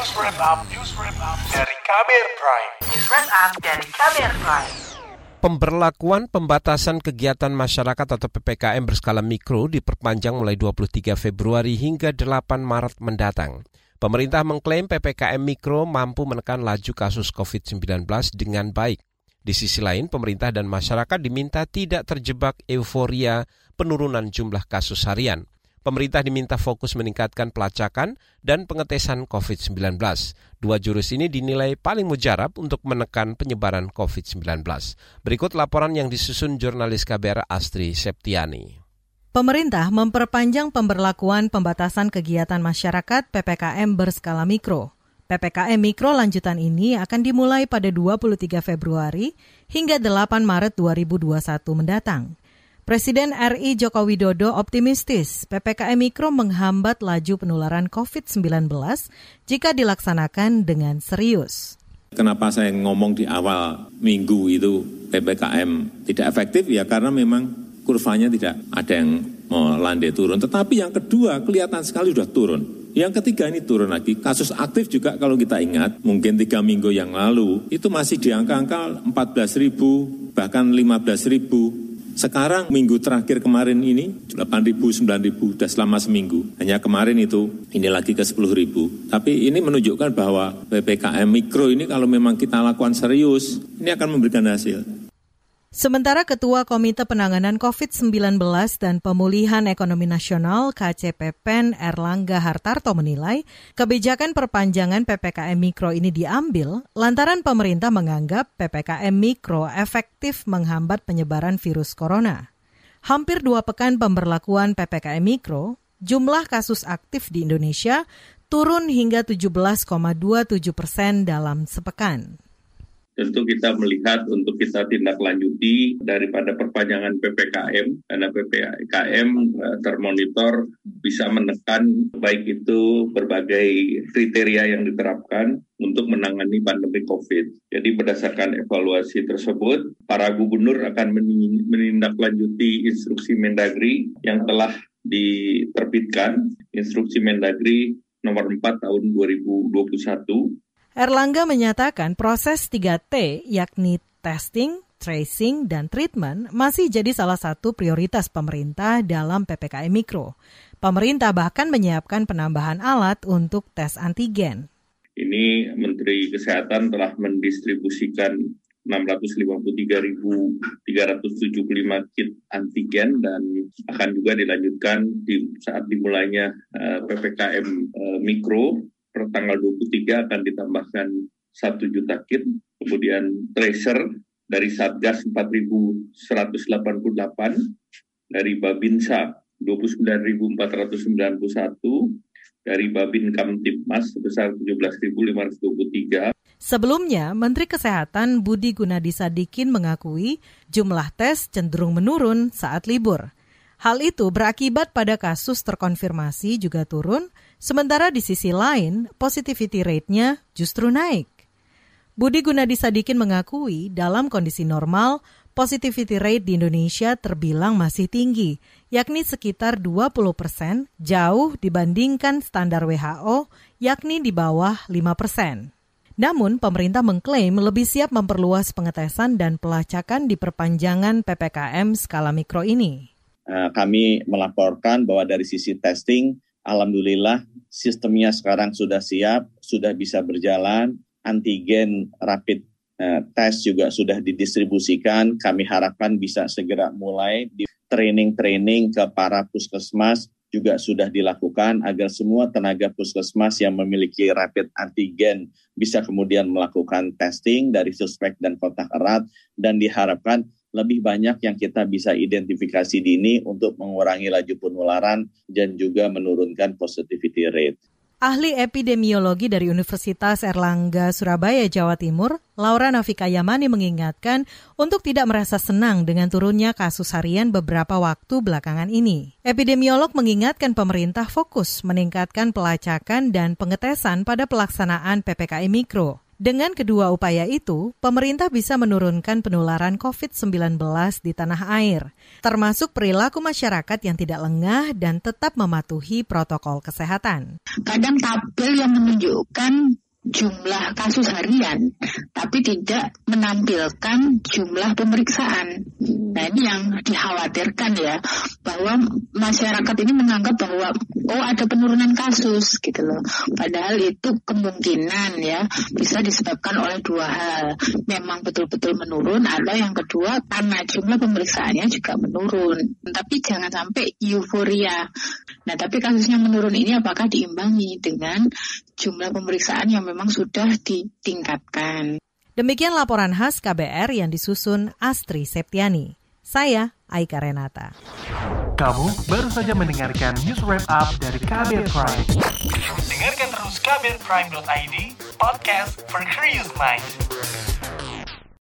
News Wrap Up, News Wrap Up dari Kamer Prime. News Wrap Up dari Kamer Prime. Pemberlakuan pembatasan kegiatan masyarakat atau PPKM berskala mikro diperpanjang mulai 23 Februari hingga 8 Maret mendatang. Pemerintah mengklaim PPKM mikro mampu menekan laju kasus COVID-19 dengan baik. Di sisi lain, pemerintah dan masyarakat diminta tidak terjebak euforia penurunan jumlah kasus harian pemerintah diminta fokus meningkatkan pelacakan dan pengetesan COVID-19. Dua jurus ini dinilai paling mujarab untuk menekan penyebaran COVID-19. Berikut laporan yang disusun jurnalis KBR Astri Septiani. Pemerintah memperpanjang pemberlakuan pembatasan kegiatan masyarakat PPKM berskala mikro. PPKM Mikro lanjutan ini akan dimulai pada 23 Februari hingga 8 Maret 2021 mendatang. Presiden RI Joko Widodo optimistis PPKM Mikro menghambat laju penularan COVID-19 jika dilaksanakan dengan serius. Kenapa saya ngomong di awal minggu itu PPKM tidak efektif ya karena memang kurvanya tidak ada yang melandai turun. Tetapi yang kedua kelihatan sekali sudah turun. Yang ketiga ini turun lagi. Kasus aktif juga kalau kita ingat, mungkin tiga minggu yang lalu, itu masih di angka-angka 14 ribu, bahkan 15 ribu. Sekarang minggu terakhir kemarin ini 8 ribu, 9 ribu, sudah selama seminggu. Hanya kemarin itu ini lagi ke 10 ribu. Tapi ini menunjukkan bahwa PPKM Mikro ini kalau memang kita lakukan serius, ini akan memberikan hasil. Sementara Ketua Komite Penanganan COVID-19 dan Pemulihan Ekonomi Nasional KCPPEN Erlangga Hartarto menilai kebijakan perpanjangan PPKM Mikro ini diambil lantaran pemerintah menganggap PPKM Mikro efektif menghambat penyebaran virus corona. Hampir dua pekan pemberlakuan PPKM Mikro, jumlah kasus aktif di Indonesia turun hingga 17,27 persen dalam sepekan tentu kita melihat untuk kita tindak lanjuti daripada perpanjangan PPKM karena PPKM eh, termonitor bisa menekan baik itu berbagai kriteria yang diterapkan untuk menangani pandemi COVID. Jadi berdasarkan evaluasi tersebut, para gubernur akan menindaklanjuti instruksi Mendagri yang telah diterbitkan, instruksi Mendagri nomor 4 tahun 2021 Erlangga menyatakan proses 3T yakni testing, tracing, dan treatment masih jadi salah satu prioritas pemerintah dalam PPKM Mikro. Pemerintah bahkan menyiapkan penambahan alat untuk tes antigen. Ini Menteri Kesehatan telah mendistribusikan 653.375 kit antigen dan akan juga dilanjutkan di saat dimulainya eh, PPKM eh, mikro per tanggal 23 akan ditambahkan 1 juta kit, kemudian tracer dari Satgas 4.188, dari Babinsa 29.491, dari Babin Kamtipmas sebesar 17.523. Sebelumnya, Menteri Kesehatan Budi Gunadi Sadikin mengakui jumlah tes cenderung menurun saat libur. Hal itu berakibat pada kasus terkonfirmasi juga turun, sementara di sisi lain positivity rate-nya justru naik. Budi Gunadi Sadikin mengakui dalam kondisi normal, positivity rate di Indonesia terbilang masih tinggi, yakni sekitar 20 persen, jauh dibandingkan standar WHO, yakni di bawah 5 persen. Namun, pemerintah mengklaim lebih siap memperluas pengetesan dan pelacakan di perpanjangan PPKM skala mikro ini. Eh, kami melaporkan bahwa dari sisi testing, alhamdulillah sistemnya sekarang sudah siap, sudah bisa berjalan, antigen rapid uh, test juga sudah didistribusikan. Kami harapkan bisa segera mulai di training-training ke para puskesmas juga sudah dilakukan agar semua tenaga puskesmas yang memiliki rapid antigen bisa kemudian melakukan testing dari suspek dan kontak erat dan diharapkan lebih banyak yang kita bisa identifikasi dini untuk mengurangi laju penularan dan juga menurunkan positivity rate. Ahli epidemiologi dari Universitas Erlangga Surabaya, Jawa Timur, Laura Nafika Yamani mengingatkan untuk tidak merasa senang dengan turunnya kasus harian beberapa waktu belakangan ini. Epidemiolog mengingatkan pemerintah fokus meningkatkan pelacakan dan pengetesan pada pelaksanaan PPKM Mikro. Dengan kedua upaya itu, pemerintah bisa menurunkan penularan COVID-19 di tanah air, termasuk perilaku masyarakat yang tidak lengah dan tetap mematuhi protokol kesehatan. Kadang tabel yang menunjukkan jumlah kasus harian, tapi tidak menampilkan jumlah pemeriksaan. Nah ini yang dikhawatirkan ya, bahwa masyarakat ini menganggap bahwa oh ada penurunan kasus gitu loh. Padahal itu kemungkinan ya bisa disebabkan oleh dua hal. Memang betul-betul menurun atau yang kedua karena jumlah pemeriksaannya juga menurun. Tapi jangan sampai euforia. Nah tapi kasusnya menurun ini apakah diimbangi dengan jumlah pemeriksaan yang memang sudah ditingkatkan. Demikian laporan khas KBR yang disusun Astri Septiani. Saya Aika Renata. Kamu baru saja mendengarkan news wrap up dari KBR Prime. Dengarkan terus kbrprime.id, podcast for curious mind.